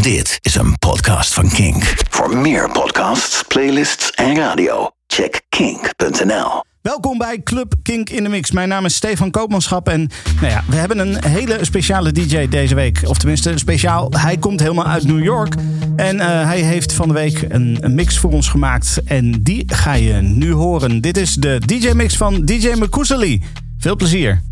Dit is een podcast van Kink. Voor meer podcasts, playlists en radio, check kink.nl. Welkom bij Club Kink in de Mix. Mijn naam is Stefan Koopmanschap en nou ja, we hebben een hele speciale DJ deze week. Of tenminste, speciaal. Hij komt helemaal uit New York. En eh, hij heeft van de week een, een mix voor ons gemaakt. En die ga je nu horen. Dit is de DJ-mix van DJ Makusali. Veel plezier.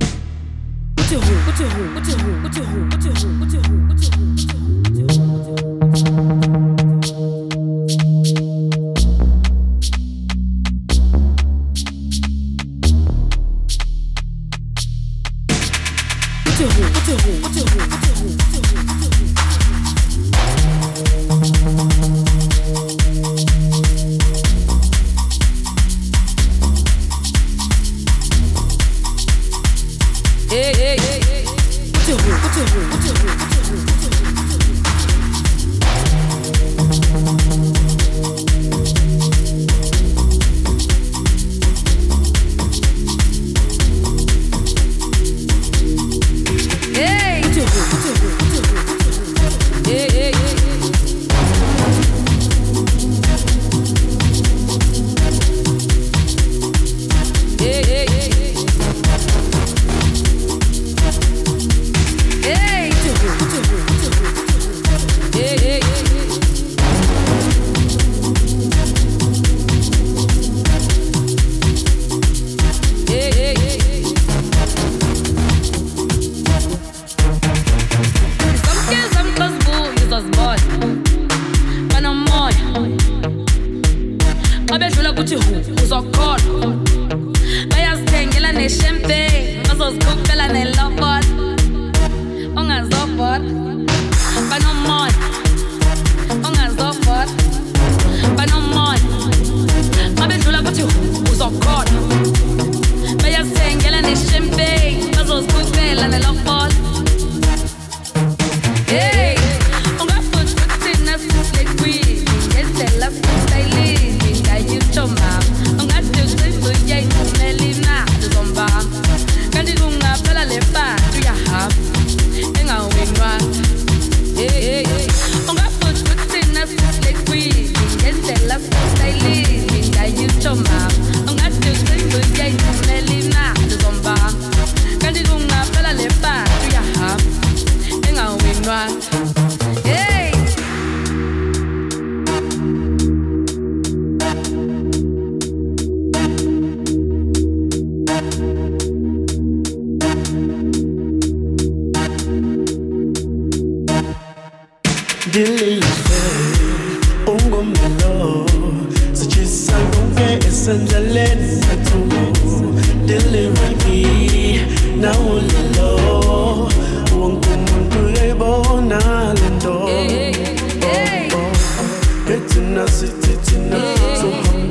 Get in a city tonight, so cool,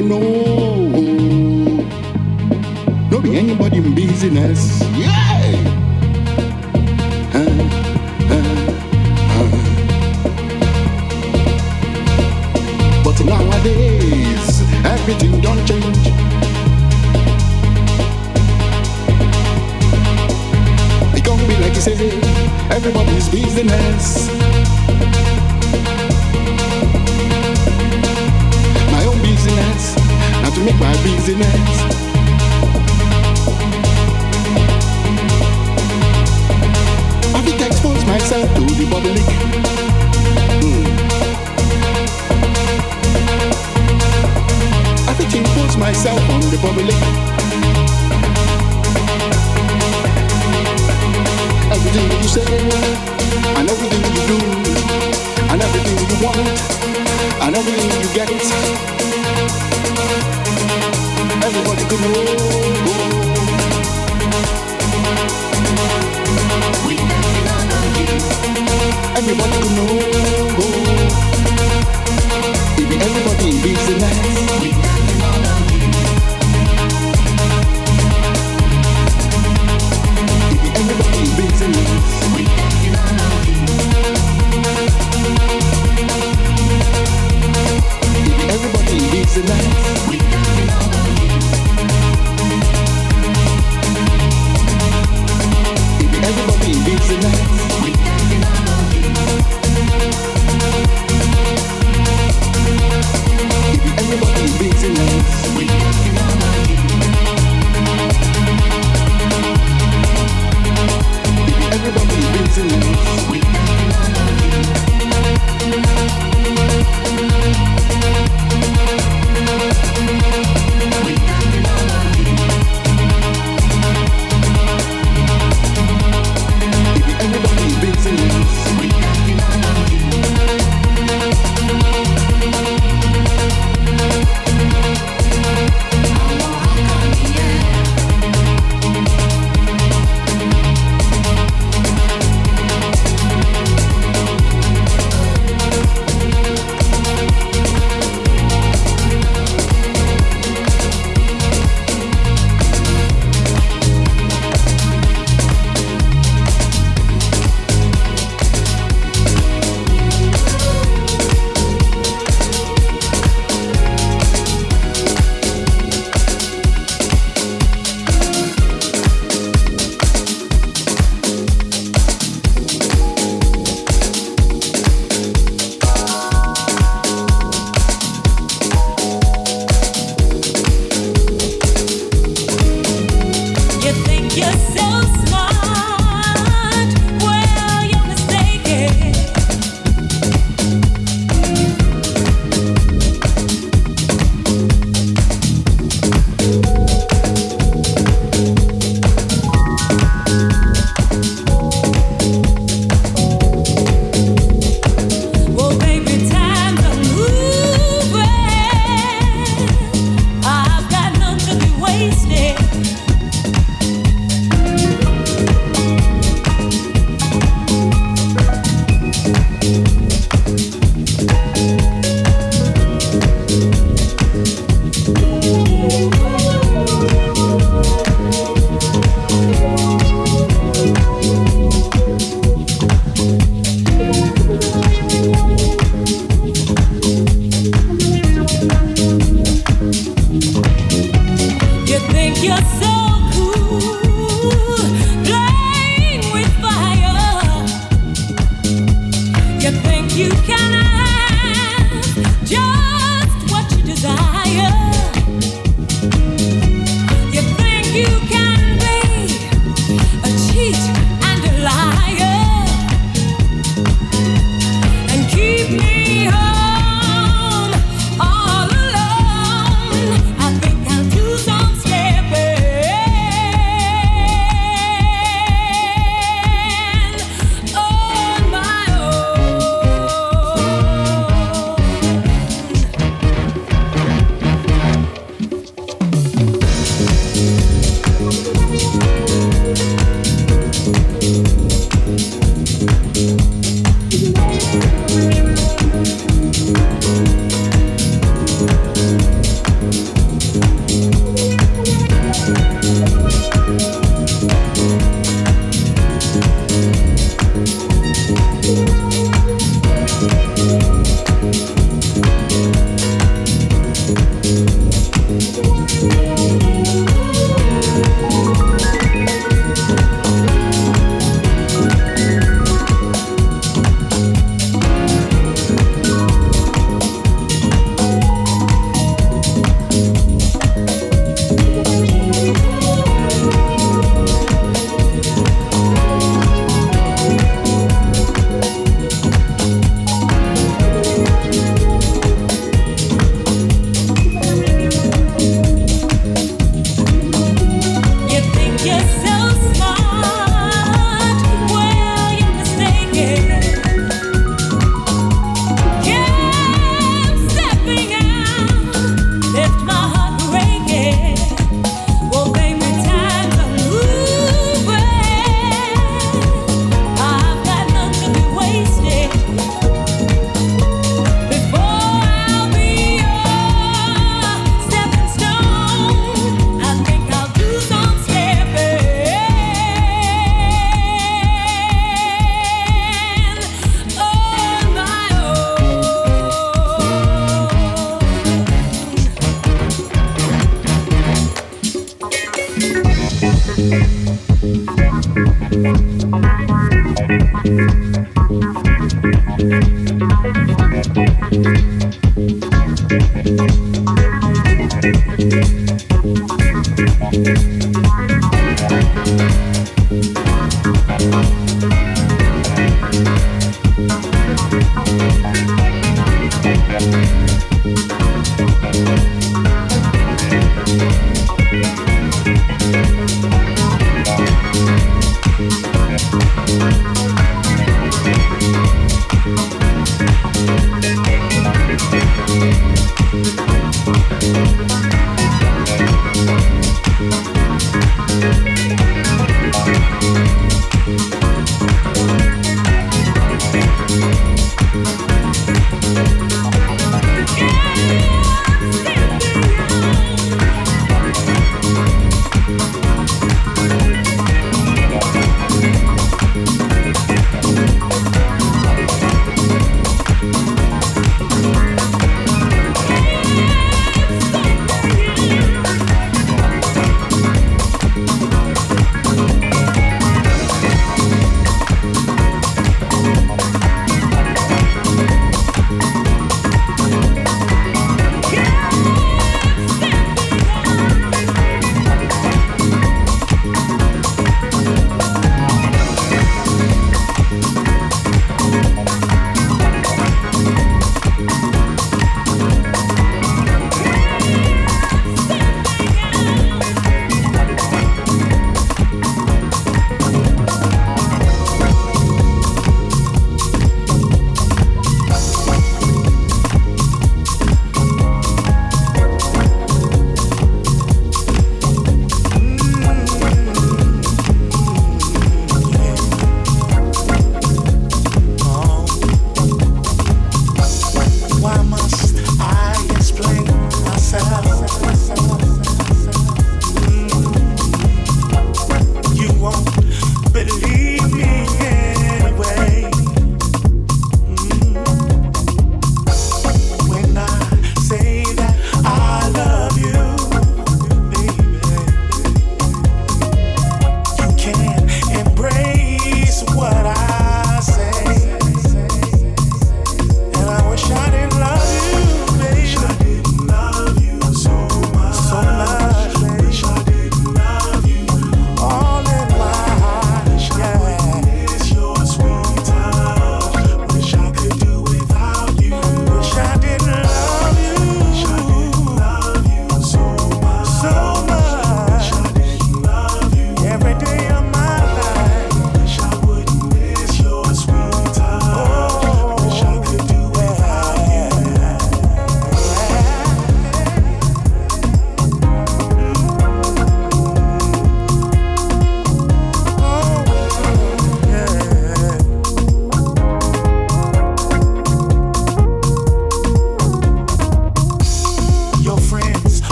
them know. Don't be anybody in business. Yeah.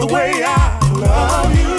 the way I love you.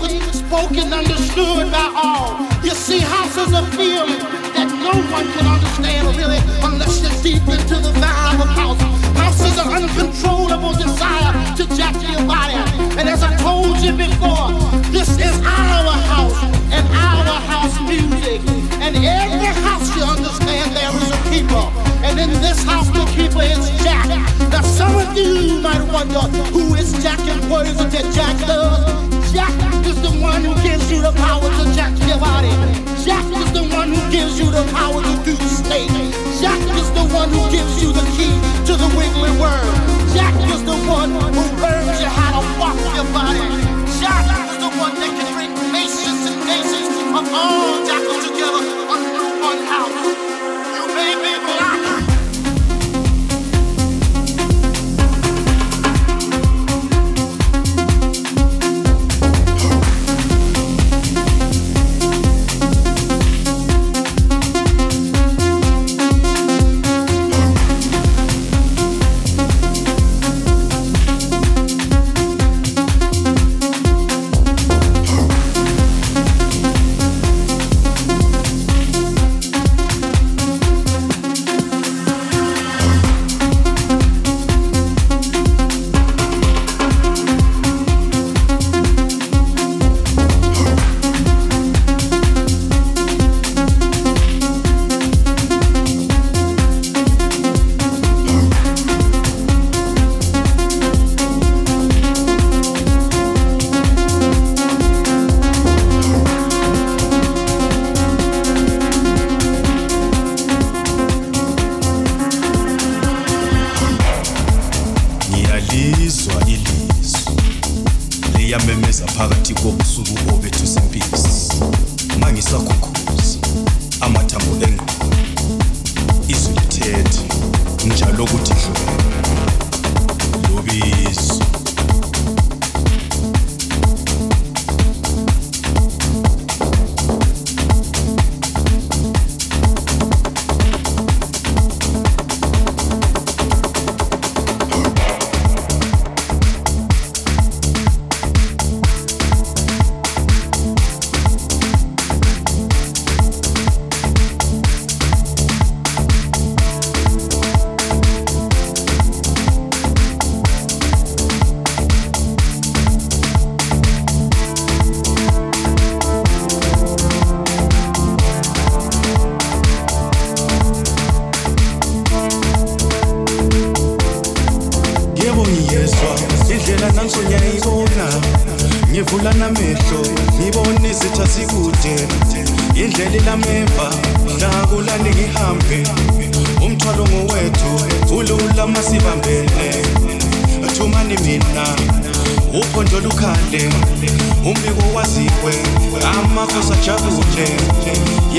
Language spoken, understood by all. You see, house is a feeling that no one can understand really unless you're deep into the vibe of house. House is an uncontrollable desire to jack your body. And as I told you before, this is our house and our house music. And every house you understand there is a keeper. And in this house the keeper is Jack. Now some of you might wonder who is Jack and what is it that Jack does? Jack is the one who gives you the power to jack your body. Jack is the one who gives you the power to do snake. Jack is the one who gives you the key to the wiggly worm. Jack is the one who learns you how to walk your body. Jack is the one that can bring nations and nations of all jackals together under one house. You may be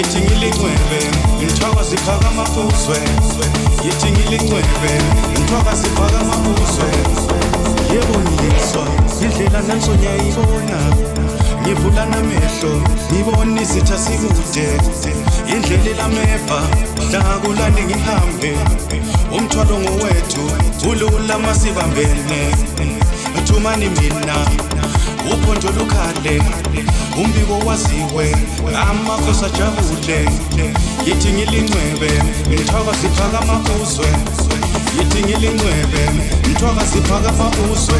yithi ngilincwebe mthwaka ziphaka amabuzwe. Yithi ngilincwebe mthwaka ziphaka amabuzwe. Yebo ngiyizwa indlela nanso ngiyayibona. Ngivula namehlo ngibona izitha sikude indlela ilameva ndakulande ngihambe. Umthwalo ngowethu ulula masibambene. Thumani mina. Uphondo lukhale umbiko waziwe amakhosi ajabule. Yithi ngilincwebe mthwaka ziphaka amabuzwe. Yithi ngilincwebe mthwaka ziphaka amabuzwe.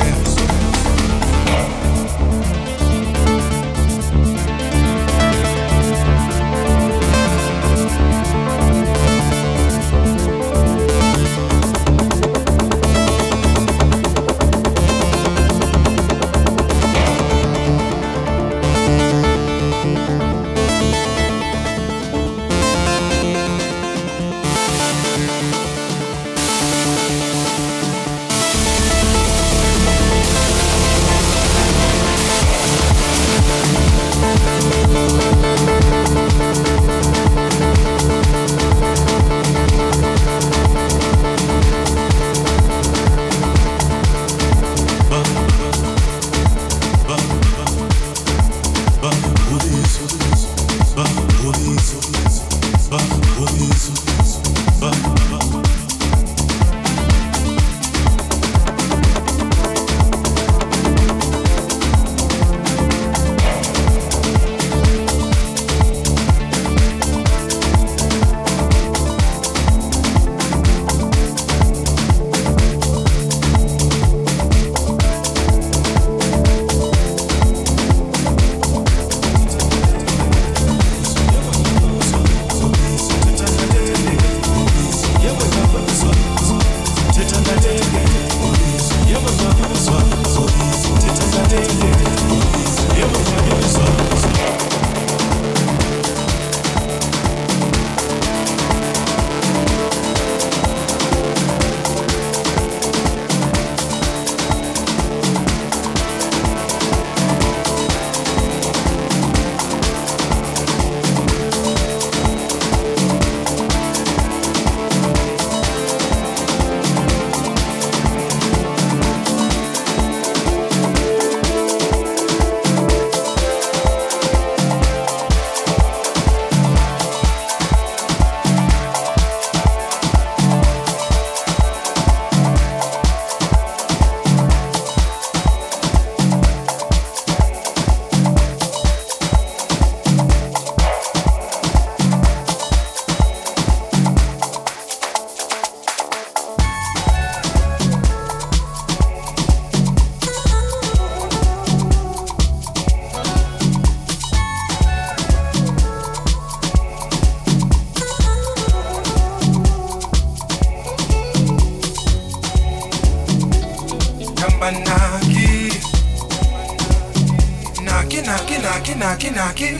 Naki naki naki.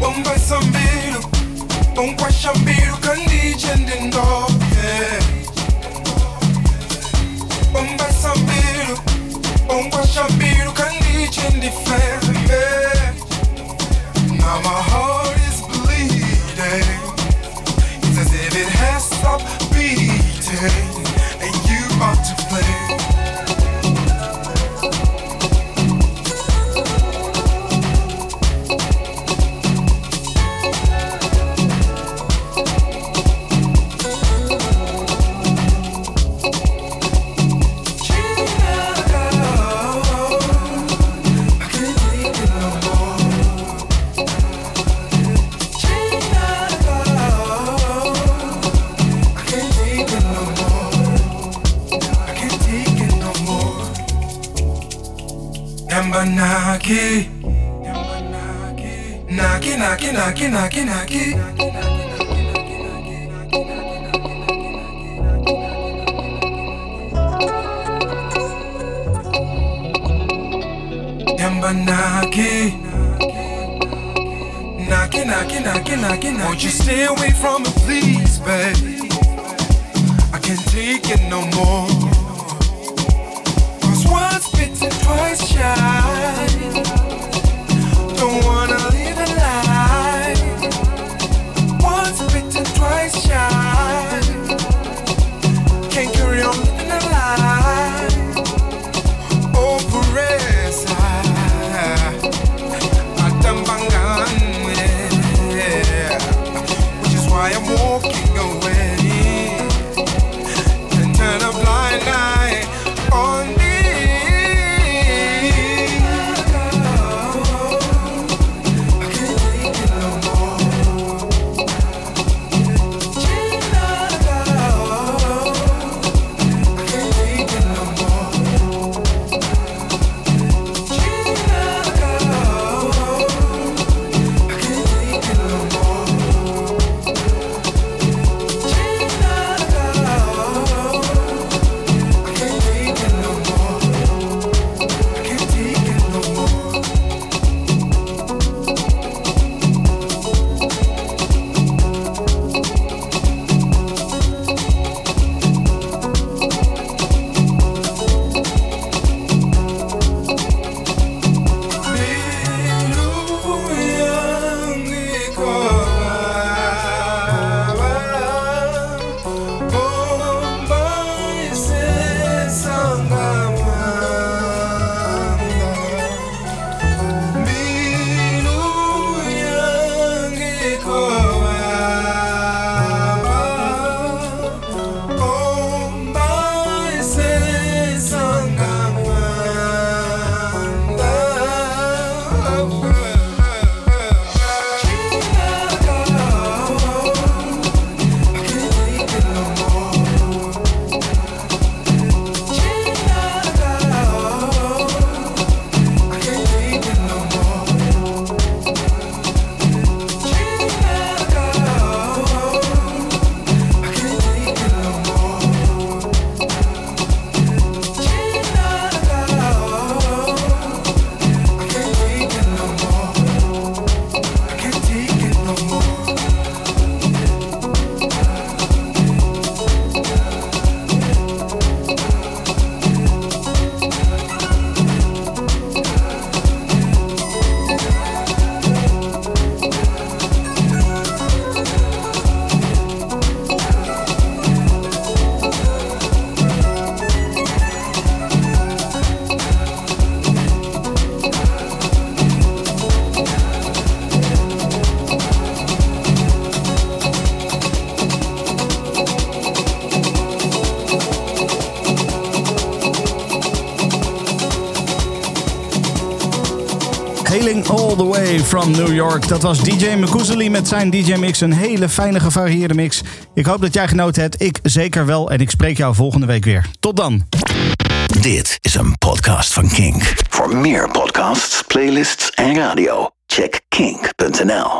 Bomba sambiru Bonkwa shambiru kandi chendingoke Bomba sambiru Bonkwa shambiru kandi chendifembe Now my heart is bleeding. It's as if it has stopped beating Naki naki naki naki naki Yamba naki Naki naki naki naki naki Won't you stay away from me please babe? I can't take it no more. Cause once bitten, twice shy. New York. Dat was DJ Mekuzeli met zijn DJ-mix. Een hele fijne, gevarieerde mix. Ik hoop dat jij genoten hebt. Ik zeker wel. En ik spreek jou volgende week weer. Tot dan. Dit is een podcast van Kink. Voor meer podcasts, playlists en radio, check kink.nl.